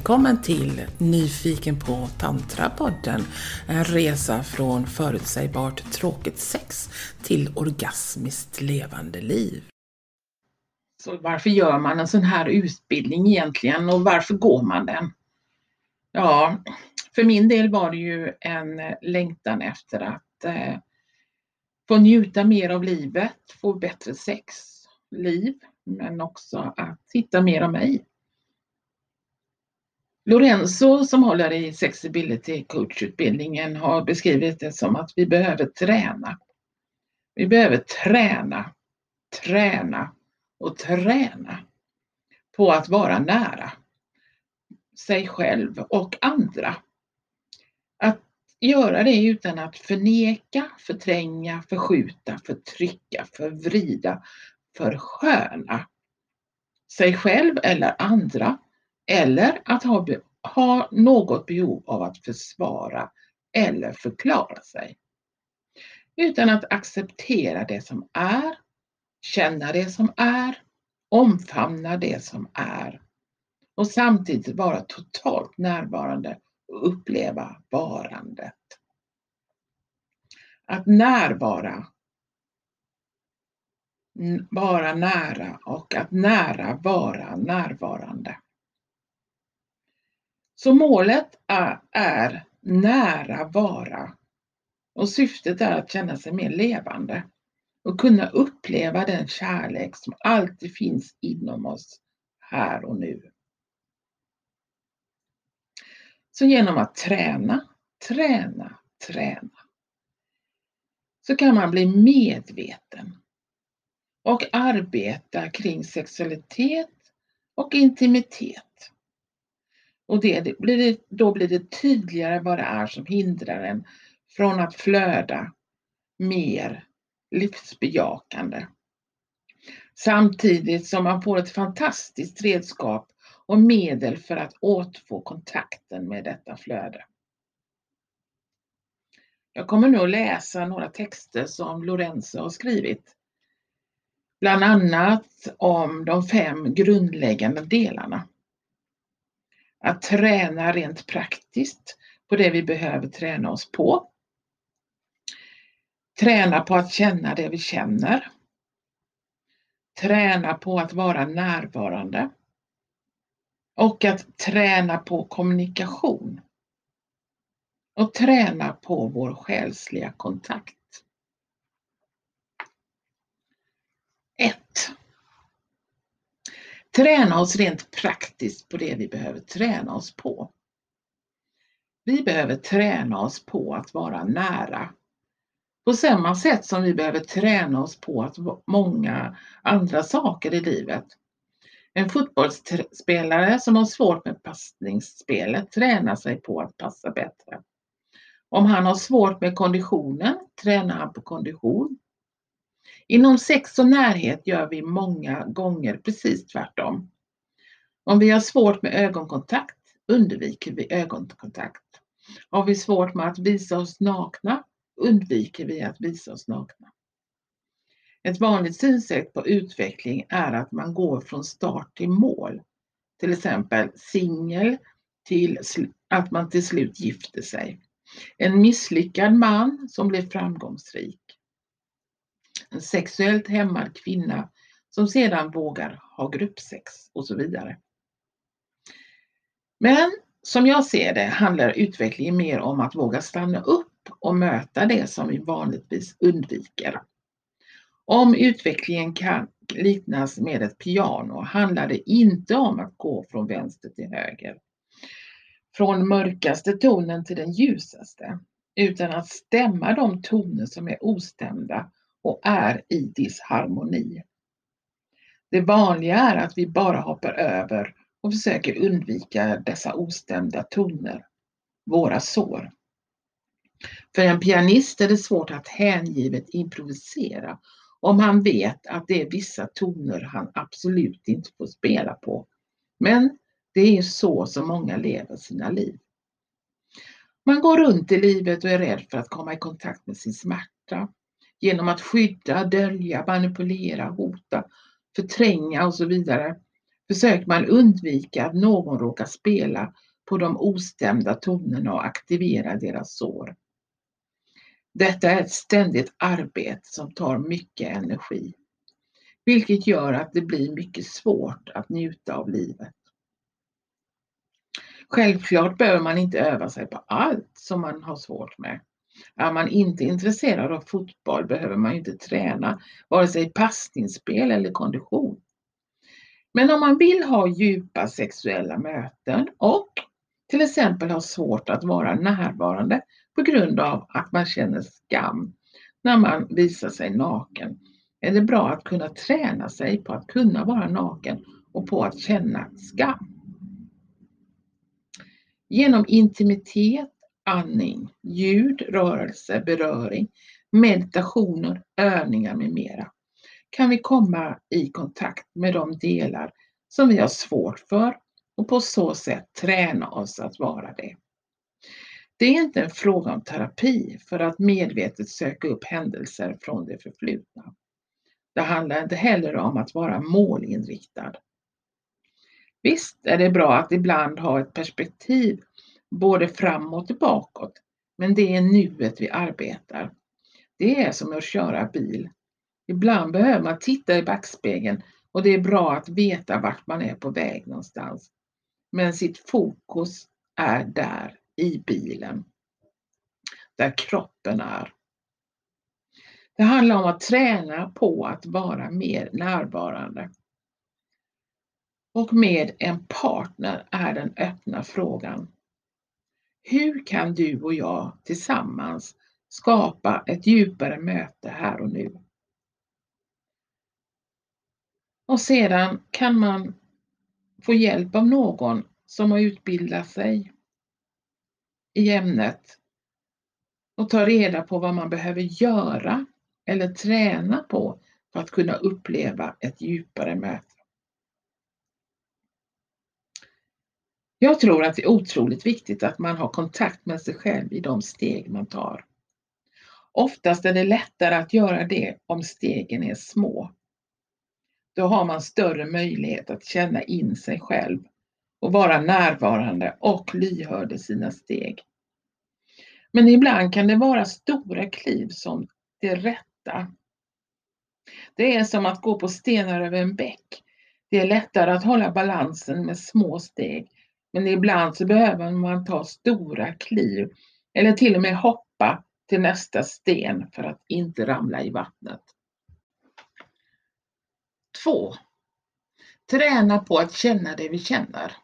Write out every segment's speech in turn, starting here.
Välkommen till Nyfiken på tantrapodden. En resa från förutsägbart tråkigt sex till orgasmiskt levande liv. Så varför gör man en sån här utbildning egentligen och varför går man den? Ja, för min del var det ju en längtan efter att eh, få njuta mer av livet, få bättre sexliv, men också att hitta mer av mig. Lorenzo som håller i Sexability coachutbildningen har beskrivit det som att vi behöver träna. Vi behöver träna, träna och träna på att vara nära sig själv och andra. Att göra det utan att förneka, förtränga, förskjuta, förtrycka, förvrida, försköna sig själv eller andra eller att ha, ha något behov av att försvara eller förklara sig. Utan att acceptera det som är, känna det som är, omfamna det som är och samtidigt vara totalt närvarande och uppleva varandet. Att närvara, vara nära och att nära vara närvarande. Så målet är, är nära vara. Och syftet är att känna sig mer levande. Och kunna uppleva den kärlek som alltid finns inom oss här och nu. Så genom att träna, träna, träna så kan man bli medveten och arbeta kring sexualitet och intimitet och det, blir det, då blir det tydligare vad det är som hindrar en från att flöda mer livsbejakande. Samtidigt som man får ett fantastiskt redskap och medel för att återfå kontakten med detta flöde. Jag kommer nu att läsa några texter som Lorenzo har skrivit. Bland annat om de fem grundläggande delarna. Att träna rent praktiskt på det vi behöver träna oss på. Träna på att känna det vi känner. Träna på att vara närvarande. Och att träna på kommunikation. Och träna på vår själsliga kontakt. 1. Träna oss rent praktiskt på det vi behöver träna oss på. Vi behöver träna oss på att vara nära. På samma sätt som vi behöver träna oss på att många andra saker i livet. En fotbollsspelare som har svårt med passningsspelet tränar sig på att passa bättre. Om han har svårt med konditionen tränar han på kondition. Inom sex och närhet gör vi många gånger precis tvärtom. Om vi har svårt med ögonkontakt undviker vi ögonkontakt. Har vi svårt med att visa oss nakna undviker vi att visa oss nakna. Ett vanligt synsätt på utveckling är att man går från start till mål. Till exempel singel till att man till slut gifter sig. En misslyckad man som blir framgångsrik en sexuellt hämmad kvinna som sedan vågar ha gruppsex och så vidare. Men som jag ser det handlar utvecklingen mer om att våga stanna upp och möta det som vi vanligtvis undviker. Om utvecklingen kan liknas med ett piano handlar det inte om att gå från vänster till höger, från mörkaste tonen till den ljusaste, utan att stämma de toner som är ostämda och är i disharmoni. Det vanliga är att vi bara hoppar över och försöker undvika dessa ostämda toner, våra sår. För en pianist är det svårt att hängivet improvisera om han vet att det är vissa toner han absolut inte får spela på. Men det är så som många lever sina liv. Man går runt i livet och är rädd för att komma i kontakt med sin smärta, genom att skydda, dölja, manipulera, hota, förtränga och så vidare försöker man undvika att någon råkar spela på de ostämda tonerna och aktivera deras sår. Detta är ett ständigt arbete som tar mycket energi, vilket gör att det blir mycket svårt att njuta av livet. Självklart behöver man inte öva sig på allt som man har svårt med. Är man inte intresserad av fotboll behöver man inte träna vare sig passningsspel eller kondition. Men om man vill ha djupa sexuella möten och till exempel har svårt att vara närvarande på grund av att man känner skam när man visar sig naken är det bra att kunna träna sig på att kunna vara naken och på att känna skam. Genom intimitet, andning, ljud, rörelse, beröring, meditationer, övningar med mera kan vi komma i kontakt med de delar som vi har svårt för och på så sätt träna oss att vara det. Det är inte en fråga om terapi för att medvetet söka upp händelser från det förflutna. Det handlar inte heller om att vara målinriktad. Visst är det bra att ibland ha ett perspektiv både framåt och bakåt, men det är nuet vi arbetar. Det är som att köra bil. Ibland behöver man titta i backspegeln och det är bra att veta vart man är på väg någonstans. Men sitt fokus är där i bilen. Där kroppen är. Det handlar om att träna på att vara mer närvarande. Och med en partner är den öppna frågan. Hur kan du och jag tillsammans skapa ett djupare möte här och nu? Och sedan kan man få hjälp av någon som har utbildat sig i ämnet och ta reda på vad man behöver göra eller träna på för att kunna uppleva ett djupare möte. Jag tror att det är otroligt viktigt att man har kontakt med sig själv i de steg man tar. Oftast är det lättare att göra det om stegen är små. Då har man större möjlighet att känna in sig själv och vara närvarande och lyhörd i sina steg. Men ibland kan det vara stora kliv som det rätta. Det är som att gå på stenar över en bäck. Det är lättare att hålla balansen med små steg, men ibland så behöver man ta stora kliv eller till och med hoppa till nästa sten för att inte ramla i vattnet. 2. Träna på att känna det vi känner.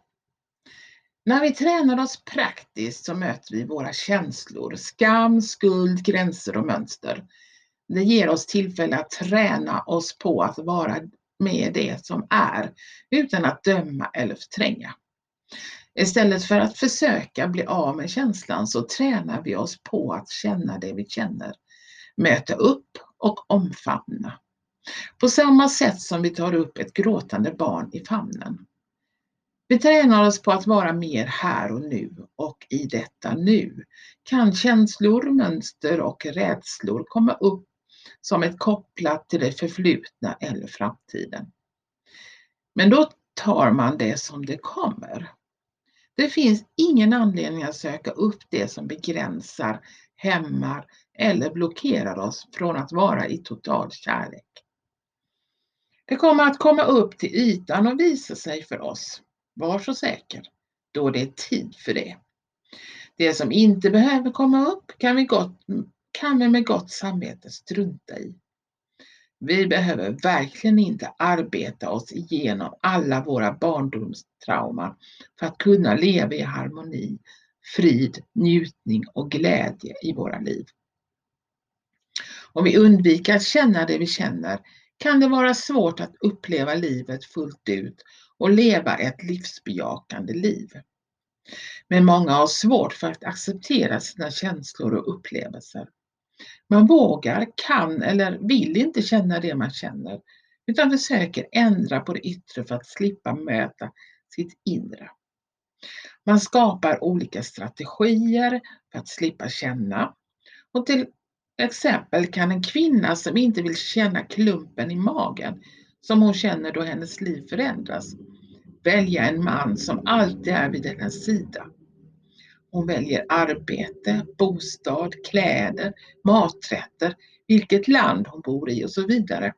När vi tränar oss praktiskt så möter vi våra känslor, skam, skuld, gränser och mönster. Det ger oss tillfälle att träna oss på att vara med det som är utan att döma eller förtränga. Istället för att försöka bli av med känslan så tränar vi oss på att känna det vi känner, möta upp och omfamna. På samma sätt som vi tar upp ett gråtande barn i famnen. Vi tränar oss på att vara mer här och nu och i detta nu kan känslor, mönster och rädslor komma upp som ett kopplat till det förflutna eller framtiden. Men då tar man det som det kommer. Det finns ingen anledning att söka upp det som begränsar, hämmar eller blockerar oss från att vara i total kärlek. Det kommer att komma upp till ytan och visa sig för oss. Var så säker, då det är tid för det. Det som inte behöver komma upp kan vi, gott, kan vi med gott samvete strunta i. Vi behöver verkligen inte arbeta oss igenom alla våra barndomstrauman för att kunna leva i harmoni, frid, njutning och glädje i våra liv. Om vi undviker att känna det vi känner kan det vara svårt att uppleva livet fullt ut och leva ett livsbejakande liv. Men många har svårt för att acceptera sina känslor och upplevelser. Man vågar, kan eller vill inte känna det man känner utan försöker ändra på det yttre för att slippa möta sitt inre. Man skapar olika strategier för att slippa känna. Och till exempel kan en kvinna som inte vill känna klumpen i magen som hon känner då hennes liv förändras välja en man som alltid är vid hennes sida. Hon väljer arbete, bostad, kläder, maträtter, vilket land hon bor i och så vidare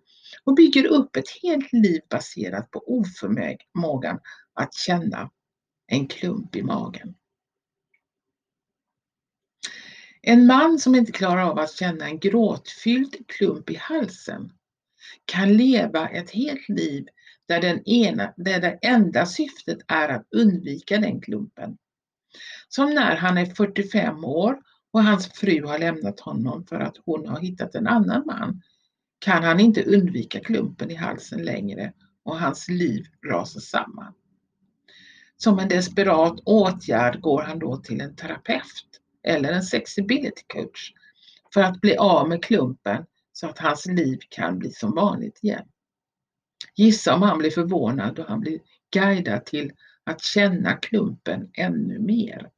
och bygger upp ett helt liv baserat på oförmågan att känna en klump i magen. En man som inte klarar av att känna en gråtfylld klump i halsen kan leva ett helt liv där, den ena, där det enda syftet är att undvika den klumpen. Som när han är 45 år och hans fru har lämnat honom för att hon har hittat en annan man kan han inte undvika klumpen i halsen längre och hans liv rasar samman. Som en desperat åtgärd går han då till en terapeut eller en sexability coach för att bli av med klumpen så att hans liv kan bli som vanligt igen. Gissa om han blir förvånad då han blir guidad till att känna klumpen ännu mer.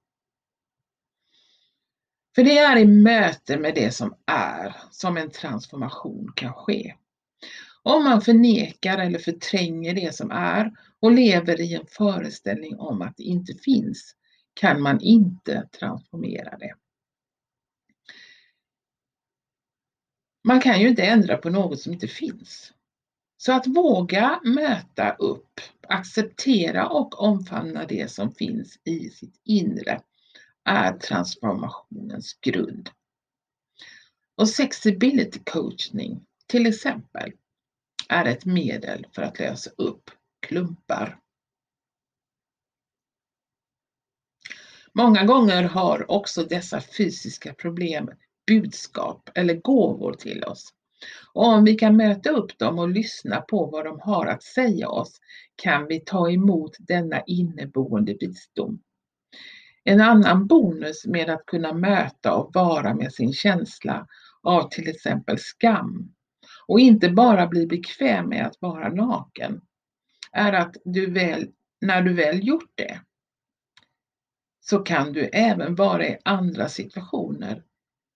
För det är i möte med det som är som en transformation kan ske. Om man förnekar eller förtränger det som är och lever i en föreställning om att det inte finns kan man inte transformera det. Man kan ju inte ändra på något som inte finns. Så att våga möta upp, acceptera och omfamna det som finns i sitt inre är transformationens grund. Och sexability coachning till exempel är ett medel för att lösa upp klumpar. Många gånger har också dessa fysiska problem budskap eller gåvor till oss. Och om vi kan möta upp dem och lyssna på vad de har att säga oss kan vi ta emot denna inneboende visdom. En annan bonus med att kunna möta och vara med sin känsla av till exempel skam och inte bara bli bekväm med att vara naken är att du väl, när du väl gjort det så kan du även vara i andra situationer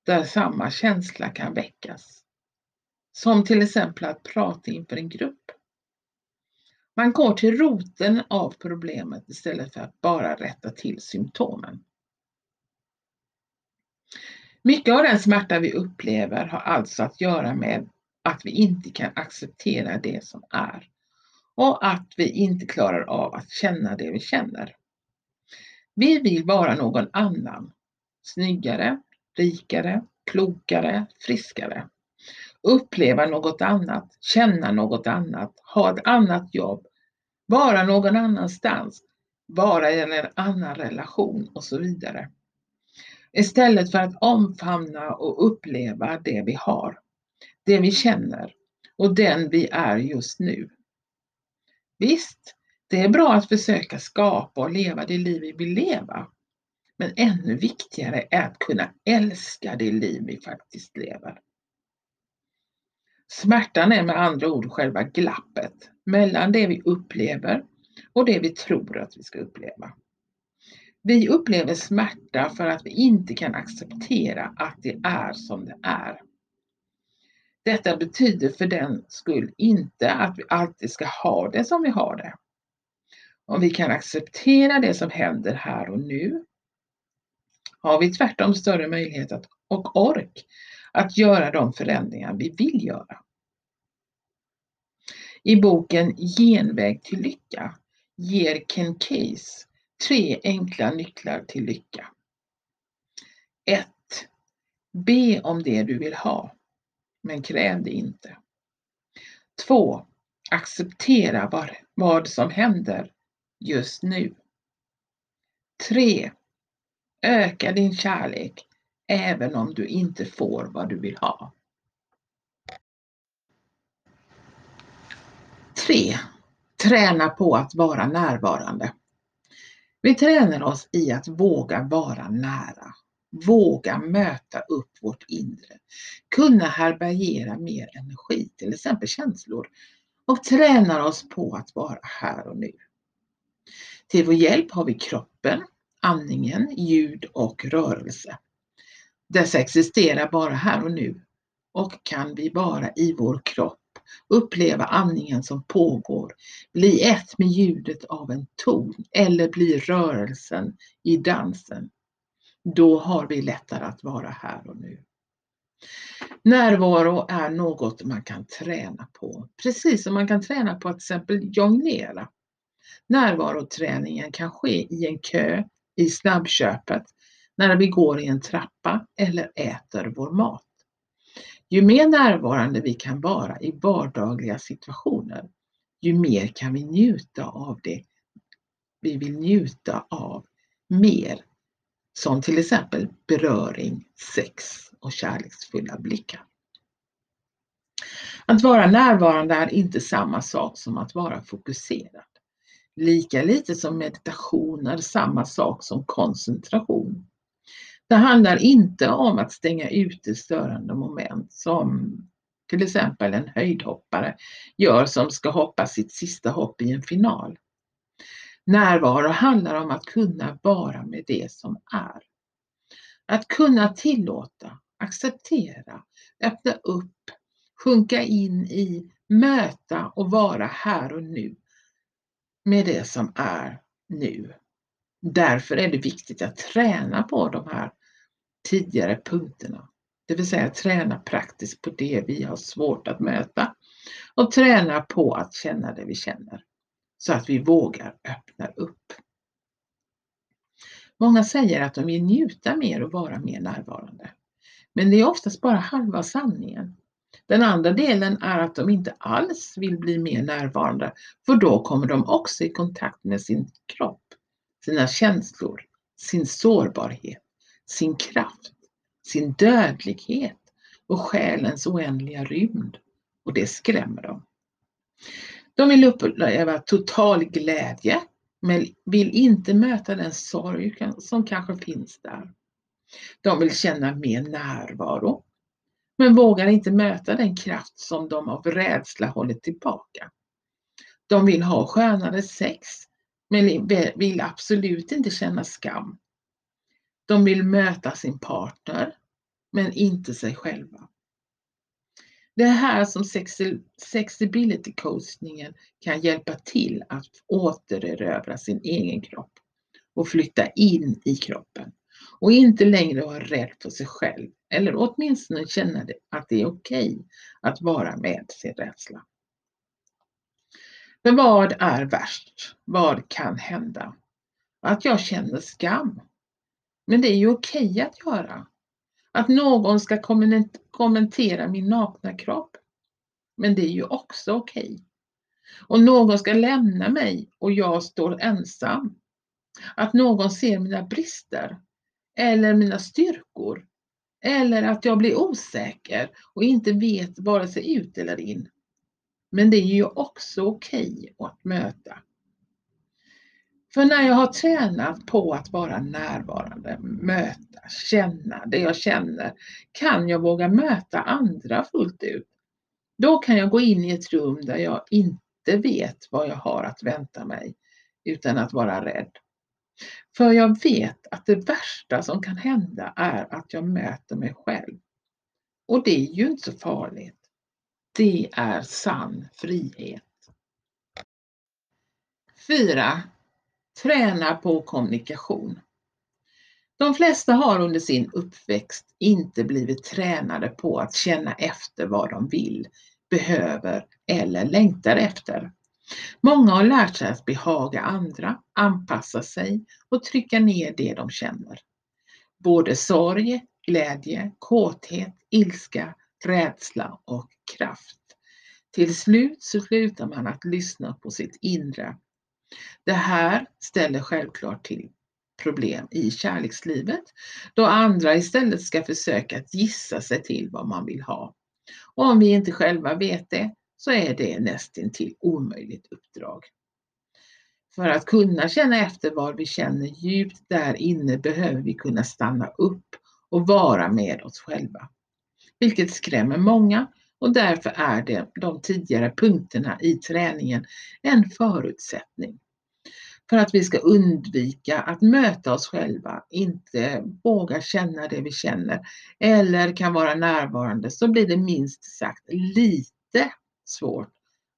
där samma känsla kan väckas. Som till exempel att prata inför en grupp. Man går till roten av problemet istället för att bara rätta till symptomen. Mycket av den smärta vi upplever har alltså att göra med att vi inte kan acceptera det som är och att vi inte klarar av att känna det vi känner. Vi vill vara någon annan, snyggare, rikare, klokare, friskare. Uppleva något annat, känna något annat, ha ett annat jobb, vara någon annanstans, vara i en annan relation och så vidare. Istället för att omfamna och uppleva det vi har, det vi känner och den vi är just nu. Visst, det är bra att försöka skapa och leva det liv vi vill leva. Men ännu viktigare är att kunna älska det liv vi faktiskt lever. Smärtan är med andra ord själva glappet mellan det vi upplever och det vi tror att vi ska uppleva. Vi upplever smärta för att vi inte kan acceptera att det är som det är. Detta betyder för den skull inte att vi alltid ska ha det som vi har det. Om vi kan acceptera det som händer här och nu har vi tvärtom större möjlighet att, och ork att göra de förändringar vi vill göra. I boken Genväg till lycka ger Ken Case tre enkla nycklar till lycka. 1. Be om det du vill ha, men kräv det inte. 2. Acceptera vad, vad som händer just nu. 3. Öka din kärlek även om du inte får vad du vill ha. 3. Träna på att vara närvarande. Vi tränar oss i att våga vara nära, våga möta upp vårt inre, kunna härbärgera mer energi, till exempel känslor, och tränar oss på att vara här och nu. Till vår hjälp har vi kroppen, andningen, ljud och rörelse. Dessa existerar bara här och nu och kan vi vara i vår kropp uppleva andningen som pågår, bli ett med ljudet av en ton eller bli rörelsen i dansen. Då har vi lättare att vara här och nu. Närvaro är något man kan träna på, precis som man kan träna på att till exempel jonglera. Närvaroträningen kan ske i en kö, i snabbköpet, när vi går i en trappa eller äter vår mat. Ju mer närvarande vi kan vara i vardagliga situationer, ju mer kan vi njuta av det vi vill njuta av mer. Som till exempel beröring, sex och kärleksfulla blickar. Att vara närvarande är inte samma sak som att vara fokuserad. Lika lite som meditation är samma sak som koncentration. Det handlar inte om att stänga ute störande moment som till exempel en höjdhoppare gör som ska hoppa sitt sista hopp i en final. Närvaro handlar om att kunna vara med det som är. Att kunna tillåta, acceptera, öppna upp, sjunka in i, möta och vara här och nu med det som är nu. Därför är det viktigt att träna på de här tidigare punkterna. Det vill säga träna praktiskt på det vi har svårt att möta och träna på att känna det vi känner så att vi vågar öppna upp. Många säger att de vill njuta mer och vara mer närvarande. Men det är oftast bara halva sanningen. Den andra delen är att de inte alls vill bli mer närvarande för då kommer de också i kontakt med sin kropp, sina känslor, sin sårbarhet, sin kraft, sin dödlighet och själens oändliga rymd och det skrämmer dem. De vill uppleva total glädje men vill inte möta den sorg som kanske finns där. De vill känna mer närvaro men vågar inte möta den kraft som de av rädsla håller tillbaka. De vill ha skönare sex men vill absolut inte känna skam. De vill möta sin partner men inte sig själva. Det är här som sexability coachningen kan hjälpa till att återerövra sin egen kropp och flytta in i kroppen och inte längre vara rädd för sig själv eller åtminstone känna att det är okej okay att vara med sin rädsla. Men vad är värst? Vad kan hända? Att jag känner skam. Men det är ju okej att göra. Att någon ska kommentera min nakna kropp. Men det är ju också okej. Och någon ska lämna mig och jag står ensam. Att någon ser mina brister eller mina styrkor. Eller att jag blir osäker och inte vet vare sig ut eller in. Men det är ju också okej okay att möta. För när jag har tränat på att vara närvarande, möta, känna det jag känner, kan jag våga möta andra fullt ut. Då kan jag gå in i ett rum där jag inte vet vad jag har att vänta mig utan att vara rädd. För jag vet att det värsta som kan hända är att jag möter mig själv. Och det är ju inte så farligt. Det är sann frihet. 4. Träna på kommunikation. De flesta har under sin uppväxt inte blivit tränade på att känna efter vad de vill, behöver eller längtar efter. Många har lärt sig att behaga andra, anpassa sig och trycka ner det de känner. Både sorg, glädje, kåthet, ilska, rädsla och kraft. Till slut så slutar man att lyssna på sitt inre. Det här ställer självklart till problem i kärlekslivet då andra istället ska försöka att gissa sig till vad man vill ha. Och om vi inte själva vet det så är det nästintill omöjligt uppdrag. För att kunna känna efter vad vi känner djupt där inne behöver vi kunna stanna upp och vara med oss själva. Vilket skrämmer många och därför är det de tidigare punkterna i träningen en förutsättning. För att vi ska undvika att möta oss själva, inte våga känna det vi känner eller kan vara närvarande så blir det minst sagt lite svårt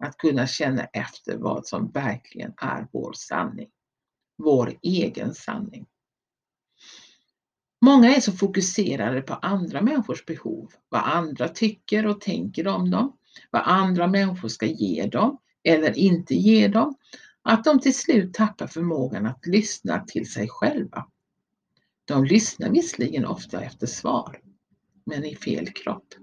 att kunna känna efter vad som verkligen är vår sanning. Vår egen sanning. Många är så fokuserade på andra människors behov, vad andra tycker och tänker om dem, vad andra människor ska ge dem eller inte ge dem, att de till slut tappar förmågan att lyssna till sig själva. De lyssnar visserligen ofta efter svar, men i fel kropp.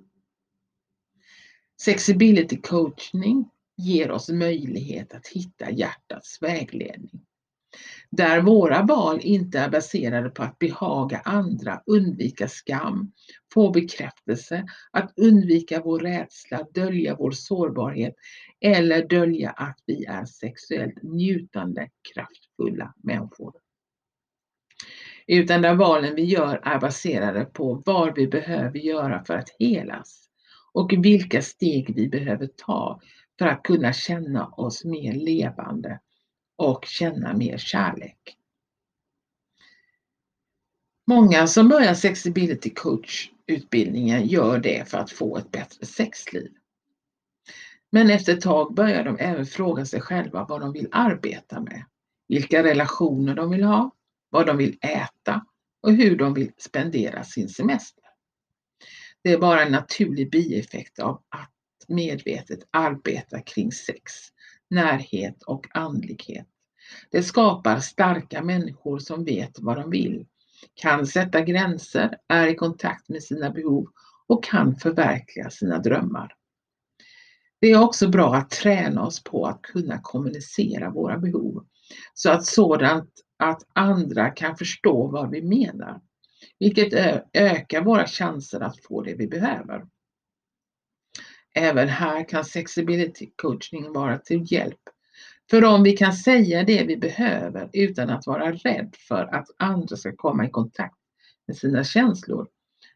Sexibility coachning ger oss möjlighet att hitta hjärtats vägledning. Där våra val inte är baserade på att behaga andra, undvika skam, få bekräftelse, att undvika vår rädsla, dölja vår sårbarhet eller dölja att vi är sexuellt njutande, kraftfulla människor. Utan där valen vi gör är baserade på vad vi behöver göra för att helas och vilka steg vi behöver ta för att kunna känna oss mer levande och känna mer kärlek. Många som börjar Sexibility Coach utbildningen gör det för att få ett bättre sexliv. Men efter ett tag börjar de även fråga sig själva vad de vill arbeta med, vilka relationer de vill ha, vad de vill äta och hur de vill spendera sin semester. Det är bara en naturlig bieffekt av att medvetet arbeta kring sex, närhet och andlighet. Det skapar starka människor som vet vad de vill, kan sätta gränser, är i kontakt med sina behov och kan förverkliga sina drömmar. Det är också bra att träna oss på att kunna kommunicera våra behov så att sådant att andra kan förstå vad vi menar, vilket ökar våra chanser att få det vi behöver. Även här kan sexibility coaching vara till hjälp. För om vi kan säga det vi behöver utan att vara rädd för att andra ska komma i kontakt med sina känslor,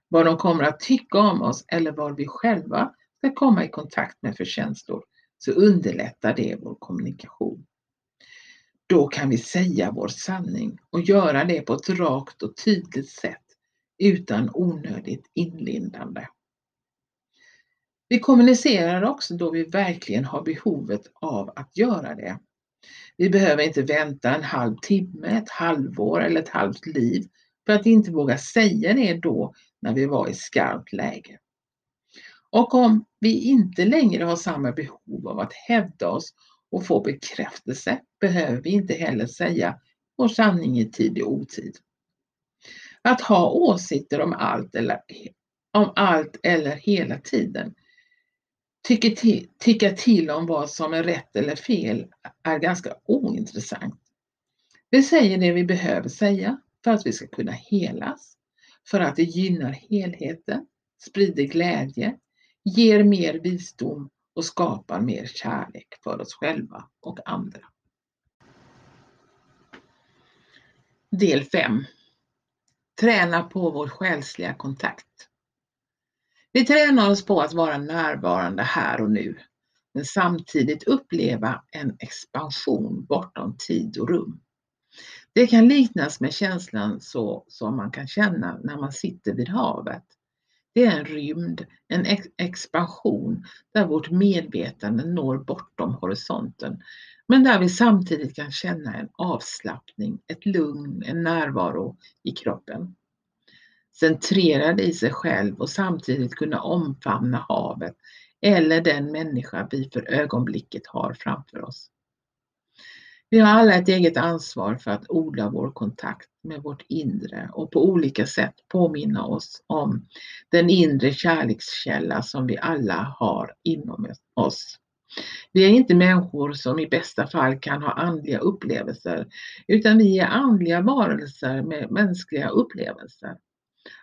vad de kommer att tycka om oss eller vad vi själva ska komma i kontakt med för känslor, så underlättar det vår kommunikation. Då kan vi säga vår sanning och göra det på ett rakt och tydligt sätt utan onödigt inlindande. Vi kommunicerar också då vi verkligen har behovet av att göra det. Vi behöver inte vänta en halv timme, ett halvår eller ett halvt liv för att inte våga säga det då när vi var i skarpt läge. Och om vi inte längre har samma behov av att hävda oss och få bekräftelse behöver vi inte heller säga vår sanning i tid och otid. Att ha åsikter om allt eller, om allt eller hela tiden tycker till, tycka till om vad som är rätt eller fel är ganska ointressant. Vi säger det vi behöver säga för att vi ska kunna helas, för att det gynnar helheten, sprider glädje, ger mer visdom och skapar mer kärlek för oss själva och andra. Del 5. Träna på vår själsliga kontakt. Vi tränar oss på att vara närvarande här och nu, men samtidigt uppleva en expansion bortom tid och rum. Det kan liknas med känslan så som man kan känna när man sitter vid havet. Det är en rymd, en ex expansion där vårt medvetande når bortom horisonten, men där vi samtidigt kan känna en avslappning, ett lugn, en närvaro i kroppen centrerad i sig själv och samtidigt kunna omfamna havet eller den människa vi för ögonblicket har framför oss. Vi har alla ett eget ansvar för att odla vår kontakt med vårt inre och på olika sätt påminna oss om den inre kärlekskälla som vi alla har inom oss. Vi är inte människor som i bästa fall kan ha andliga upplevelser, utan vi är andliga varelser med mänskliga upplevelser.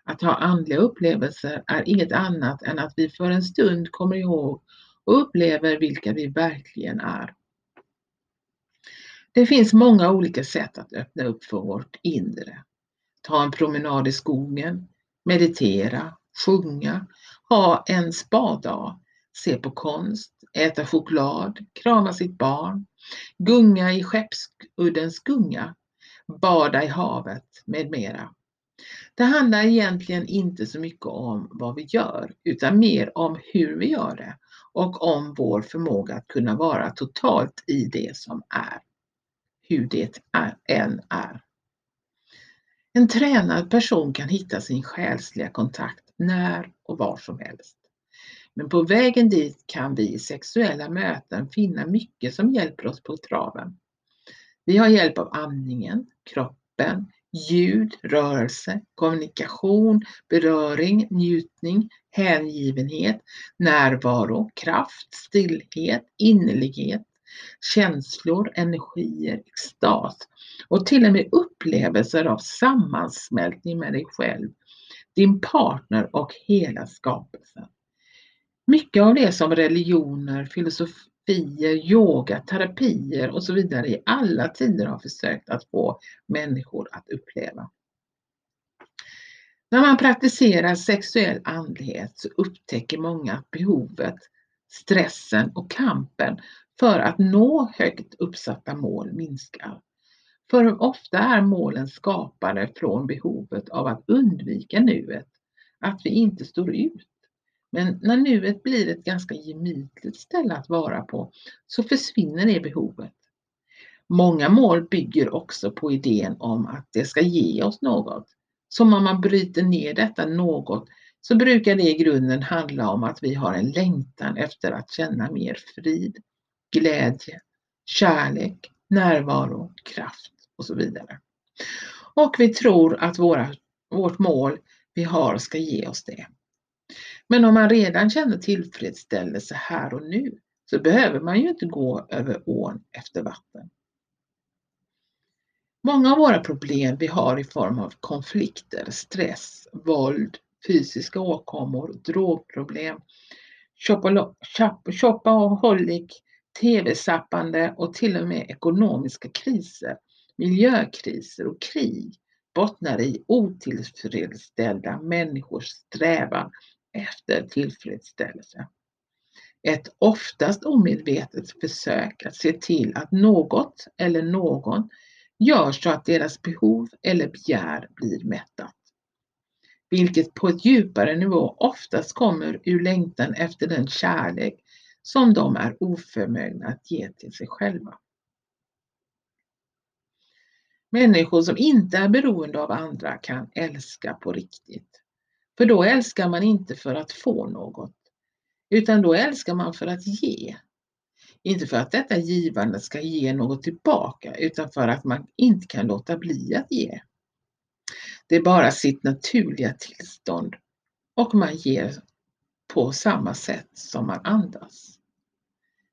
Att ha andliga upplevelser är inget annat än att vi för en stund kommer ihåg och upplever vilka vi verkligen är. Det finns många olika sätt att öppna upp för vårt inre. Ta en promenad i skogen, meditera, sjunga, ha en spadag, se på konst, äta choklad, krama sitt barn, gunga i skeppsuddens gunga, bada i havet med mera. Det handlar egentligen inte så mycket om vad vi gör utan mer om hur vi gör det och om vår förmåga att kunna vara totalt i det som är, hur det är, än är. En tränad person kan hitta sin själsliga kontakt när och var som helst. Men på vägen dit kan vi i sexuella möten finna mycket som hjälper oss på traven. Vi har hjälp av andningen, kroppen, ljud, rörelse, kommunikation, beröring, njutning, hängivenhet, närvaro, kraft, stillhet, innerlighet, känslor, energier, extas och till och med upplevelser av sammansmältning med dig själv, din partner och hela skapelsen. Mycket av det som religioner, filosofi terapier, yogaterapier och så vidare i alla tider har försökt att få människor att uppleva. När man praktiserar sexuell andlighet så upptäcker många att behovet, stressen och kampen för att nå högt uppsatta mål minskar. För ofta är målen skapade från behovet av att undvika nuet, att vi inte står ut. Men när nuet blir ett ganska gemytligt ställe att vara på så försvinner det behovet. Många mål bygger också på idén om att det ska ge oss något. Som om man bryter ner detta något så brukar det i grunden handla om att vi har en längtan efter att känna mer frid, glädje, kärlek, närvaro, kraft och så vidare. Och vi tror att våra, vårt mål vi har ska ge oss det. Men om man redan känner tillfredsställelse här och nu så behöver man ju inte gå över ån efter vatten. Många av våra problem vi har i form av konflikter, stress, våld, fysiska åkommor, drogproblem, shopaholic, tv-sappande och till och med ekonomiska kriser, miljökriser och krig bottnar i otillfredsställda människors strävan efter tillfredsställelse. Ett oftast omedvetet försök att se till att något eller någon gör så att deras behov eller begär blir mättat. Vilket på ett djupare nivå oftast kommer ur längtan efter den kärlek som de är oförmögna att ge till sig själva. Människor som inte är beroende av andra kan älska på riktigt. För då älskar man inte för att få något, utan då älskar man för att ge. Inte för att detta givande ska ge något tillbaka, utan för att man inte kan låta bli att ge. Det är bara sitt naturliga tillstånd och man ger på samma sätt som man andas.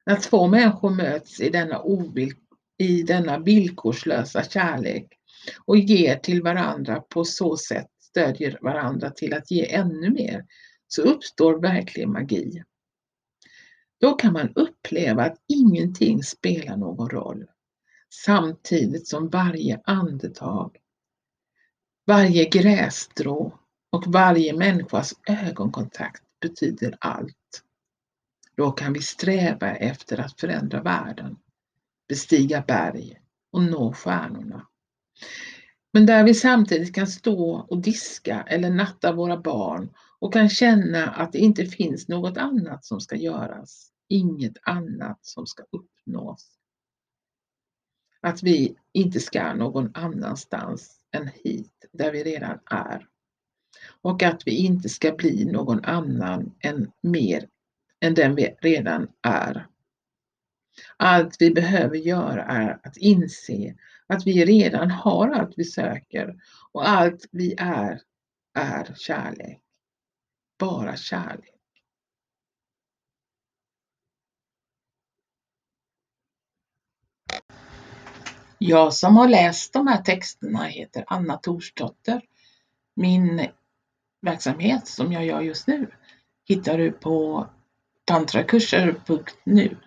När två människor möts i denna, ovill, i denna villkorslösa kärlek och ger till varandra på så sätt stödjer varandra till att ge ännu mer så uppstår verklig magi. Då kan man uppleva att ingenting spelar någon roll samtidigt som varje andetag, varje grässtrå och varje människas ögonkontakt betyder allt. Då kan vi sträva efter att förändra världen, bestiga berg och nå stjärnorna. Men där vi samtidigt kan stå och diska eller natta våra barn och kan känna att det inte finns något annat som ska göras, inget annat som ska uppnås. Att vi inte ska någon annanstans än hit där vi redan är. Och att vi inte ska bli någon annan än mer än den vi redan är. Allt vi behöver göra är att inse att vi redan har allt vi söker och allt vi är, är kärlek. Bara kärlek. Jag som har läst de här texterna heter Anna Torsdotter. Min verksamhet som jag gör just nu hittar du på tantrakurser.nu